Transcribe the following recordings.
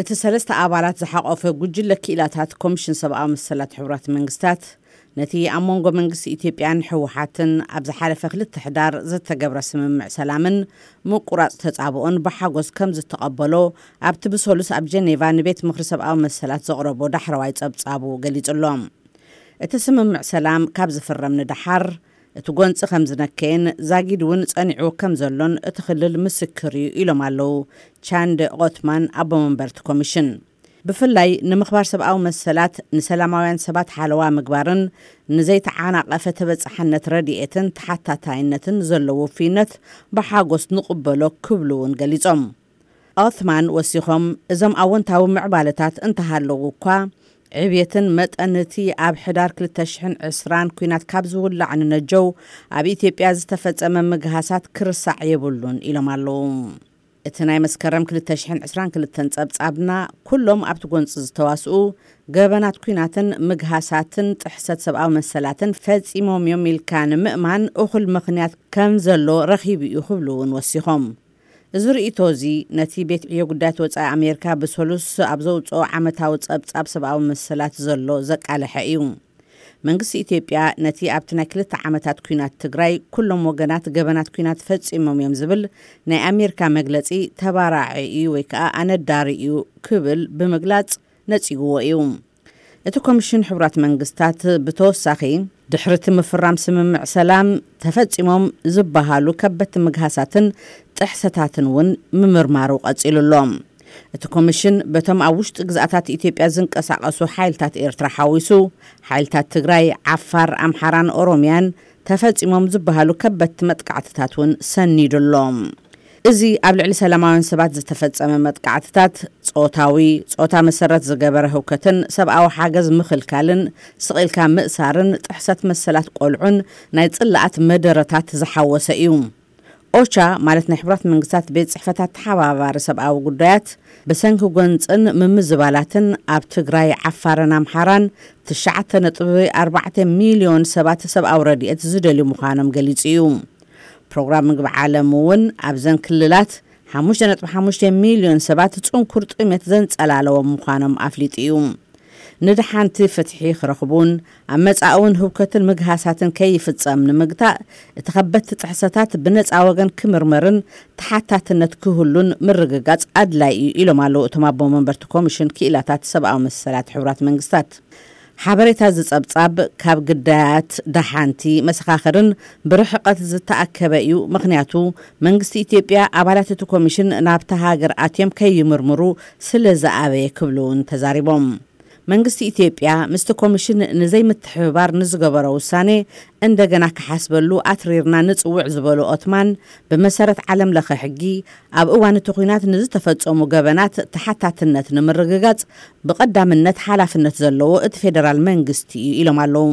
እቲ ሰለስተ ኣባላት ዝሓቖፈ ጉጅለ ክኢላታት ኮሚሽን ሰብኣዊ መሰላት ሕቡራት መንግስታት፣ ነቲ ኣብ መንጎ መንግስቲ ኢትዮጵያን ህወሓትን ኣብ ዝሓለፈ ክልተ ሕዳር ዝተገብረ ስምምዕ ሰላምን ምቁራጽ ተጻብኦን ብሓጎስ ከም ዝተቐበሎ ኣብቲ ብሰሉስ ኣብ ጀኔቫ ንቤት ምኽሪ ሰብኣዊ መሰላት ዘቕረቦ ዳሕረዋይ ጸብጻቡ ገሊጹ'ሎ። እቲ ስምምዕ ሰላም ካብ ዝፍረም ንደሓር፣ እቲ ጎንፂ ከም ዝነከየን ዛጊድ እውን ፀኒዑ ከም ዘሎን እቲ ክልል ምስክር እዩ ኢሎም ኣለው ቻንድ ኦትማን ኣቦ መንበር እቲ ኮሚሽን። ብፍላይ ንምኽባር ሰብኣዊ መሰላት፣ ንሰላማውያን ሰባት ሓለዋ ምግባርን ንዘይተዓናቐፈ ተበፃሕነት ረድኤትን ተሓታታይነትን ዘለዎ ውፍይነት ብሓጎስ ንቕበሎ ክብሉ እውን ገሊፆም። ኦትማን ወሲኾም፣ እዞም ኣወንታዊ ምዕባለታት እንተሃለዉ እኳ፣ ዕብየትን መጠን እቲ ኣብ ሕዳር ክልተ ሽሕን ዕስራን ኲናት ካብ ዝውላዕ ንነጀው ኣብ ኢትዮጵያ ዝተፈጸመ ምግሃሳት ክርሳዕ የብሉን ኢሎም ኣለዉ። እቲ ናይ መስከረም ክልተ ሽሕን ዕስራን ክልተን ጸብጻብና፣ ኩሎም ኣብቲ ጎንጺ ዝተዋስኡ፣ ገበናት ኲናትን ምግሃሳትን ጥሕሰት ሰብኣዊ መሰላትን ፈጺሞም'ዮም ኢልካ ንምእማን እኹል ምኽንያት ከምዘሎ ረኺቡ'ዩ ክብሉ'ውን ወሲኾም፣ እዚ ርእይቶ እዚ ነቲ ቤት ዕዮ ጉዳያት ወጻኢ ኣሜርካ ብሰሉስ ኣብ ዘውጽኦ ዓመታዊ ጸብጻብ ሰብኣዊ መሰላት ዘሎ ዘቃለሐ እዩ። መንግስቲ ኢትዮጵያ ነቲ ኣብቲ ናይ ክልተ ዓመታት ኲናት ትግራይ ኩሎም ወገናት ገበናት ኲናት ፈጺሞም እዮም ዝብል ናይ ኣሜርካ መግለጺ ተባራዒ እዩ ወይ ከኣ ኣነዳሪ እዩ ክብል ብምግላጽ ነጺግዎ እዩ። እቲ ኮሚሽን ሕቡራት መንግስታት ብተወሳኺ፣ ድሕሪ'ቲ ምፍራም ስምምዕ ሰላም፣ ተፈጺሞም ዝበሃሉ ከበድቲ ምግሃሳትን ጥሕሰታትን እውን ምምርማሩ ቀጺሉ ኣሎ። እቲ ኮሚሽን፣ በቶም ኣብ ውሽጢ ግዝኣታት ኢትዮጵያ ዝንቀሳቐሱ ሓይልታት ኤርትራ ሓዊሱ፣ ሓይልታት ትግራይ፣ ዓፋር፣ ኣምሓራን ኦሮምያን፣ ተፈጺሞም ዝበሃሉ ከበድቲ መጥቃዕትታት እውን ሰኒዱ ኣሎ። እዚ ኣብ ልዕሊ ሰላማውያን ሰባት ዝተፈጸመ መጥቃዕትታት፣ ጾታዊ፣ ጾታ መሰረት ዝገበረ ህውከትን ሰብኣዊ ሓገዝ ምኽልካልን፣ ስቕ ኢልካ ምእሳርን ጥሕሰት መሰላት ቆልዑን ናይ ጽላኣት መደረታት ዝሓወሰ እዩ። ኦቻ ማለት ናይ ሕቡራት መንግስታት ቤት ጽሕፈት ኣተሓባባሪ ሰብኣዊ ጉዳያት፣ ብሰንኪ ጎንጽን ምምዝባላትን ኣብ ትግራይ፣ ዓፋርን ኣምሓራን ትሽዓተ ነጥቢ ኣርባዕተ ሚልዮን ሰባት ሰብኣዊ ረድኤት ዝደልዩ ምዃኖም ገሊጹ እዩ። ፕሮግራም ምግቢ ዓለም እውን ኣብዘን ክልላት ሓሙሽተ ነጥቢ ሓሙሽተ ሚልዮን ሰባት ጽንኩር ጥሜት ዘንጸላለዎም ምዃኖም ኣፍሊጡ እዩ። ንደሓንቲ ፍትሒ ክረኽቡን ኣብ መጻኢ'ውን ህውከትን ምግሃሳትን ከይፍጸም ንምግታእ እቲ ከበድቲ ጥሕሰታት ብነጻ ወገን ክምርመርን ተሓታትነት ክህሉን ምርግጋጽ ኣድላዪ እዩ ኢሎም ኣለዉ እቶም ኣቦ መንበር'ቲ ኮሚሽን ክኢላታት ሰብኣዊ መሰላት ሕቡራት መንግስታት። ሓበሬታ እዚ ጸብጻብ ካብ ግዳያት፣ ደሓንቲ፣ መሰኻኽርን ብርሕቐት ዝተኣከበ እዩ፣ ምኽንያቱ መንግስቲ ኢትዮጵያ ኣባላት እቲ ኮሚሽን ናብታ ሃገር ኣትዮም ከይምርምሩ ስለ ዝኣበየ ክብሉ'ውን ተዛሪቦም። መንግስቲ ኢትዮጵያ ምስቲ ኮሚሽን ንዘይምትሕብባር ንዝገበሮ ውሳኔ እንደገና ክሓስበሉ ኣትሪርና ንጽውዕ ዝበሉ ኦትማን፣ ብመሰረት ዓለምለኸ ሕጊ ኣብ እዋን እቲ ኲናት ንዝተፈፀሙ ገበናት ተሓታትነት ንምርግጋፅ ብቐዳምነት ሓላፍነት ዘለዎ እቲ ፌደራል መንግስቲ እዩ ኢሎም ኣለው።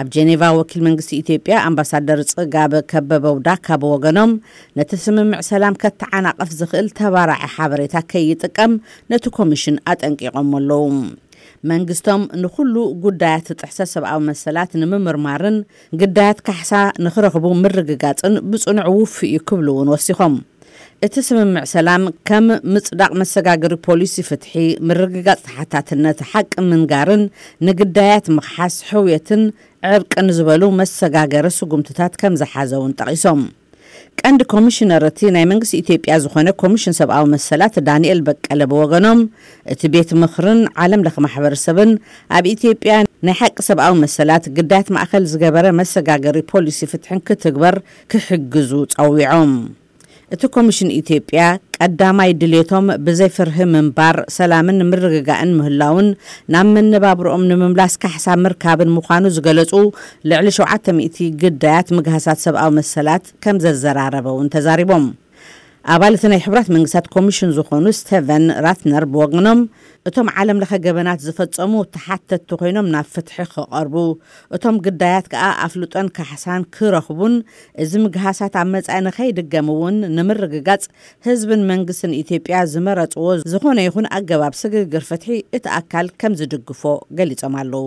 ኣብ ጄኔቫ ወኪል መንግስቲ ኢትዮጵያ ኣምባሳደር ፅጋብ ከበበው ዳካ ብወገኖም ነቲ ስምምዕ ሰላም ከተዓናቕፍ ዝኽእል ተባራዒ ሓበሬታ ከይጥቀም ነቲ ኮሚሽን ኣጠንቂቖሞ ኣለው። መንግስቶም ንኹሉ ጉዳያት ጥሕሰት ሰብኣዊ መሰላት ንምምርማርን ግዳያት ካሕሳ ንኽረኽቡ ምርግጋፅን ብፅኑዕ ውፉይ እዩ ክብሉ እውን ወሲኾም እቲ ስምምዕ ሰላም ከም ምፅዳቕ መሰጋገሪ ፖሊሲ ፍትሒ፣ ምርግጋፅ ተሓታትነት፣ ሓቂ ምንጋርን ንግዳያት ምኽሓስ፣ ሕውየትን ዕርቅን ዝበሉ መሰጋገሪ ስጉምትታት ከምዝሓዘ እውን ጠቒሶም። ቀንዲ ኮሚሽነር እቲ ናይ መንግስቲ ኢትዮጵያ ዝኾነ ኮሚሽን ሰብኣዊ መሰላት ዳንኤል በቀለ ብወገኖም እቲ ቤት ምኽርን ዓለም ለኸ ማሕበረሰብን ኣብ ኢትዮጵያ ናይ ሓቂ ሰብኣዊ መሰላት ግዳያት ማእኸል ዝገበረ መሰጋገሪ ፖሊሲ ፍትሕን ክትግበር ክሕግዙ ፀዊዖም። እቲ ኮሚሽን ኢትዮጵያ ቀዳማይ ድሌቶም ብዘይ ፍርሂ ምንባር፣ ሰላምን ምርግጋእን ምህላውን ናብ መነባብርኦም ንምምላስ ካሕሳ ምርካብን ምዃኑ ዝገለፁ ልዕሊ ሸውዓተ ሚእቲ ግዳያት ምግሃሳት ሰብኣዊ መሰላት ከም ዘዘራረበ እውን ተዛሪቦም። ኣባል እቲ ናይ ሕቡራት መንግስታት ኮሚሽን ዝኾኑ ስተቨን ራትነር ብወገኖም እቶም ዓለም ለኸ ገበናት ዝፈፀሙ ተሓተትቲ ኮይኖም ናብ ፍትሒ ክቐርቡ እቶም ግዳያት ከኣ ኣፍልጦን ካሕሳን ክረኽቡን እዚ ምግሃሳት ኣብ መፃኢ ንከይድገም እውን ንምርግጋፅ ህዝብን መንግስትን ኢትዮጵያ ዝመረፅዎ ዝኾነ ይኹን ኣገባብ ስግግር ፍትሒ እቲ ኣካል ከም ዝድግፎ ገሊፆም ኣለው።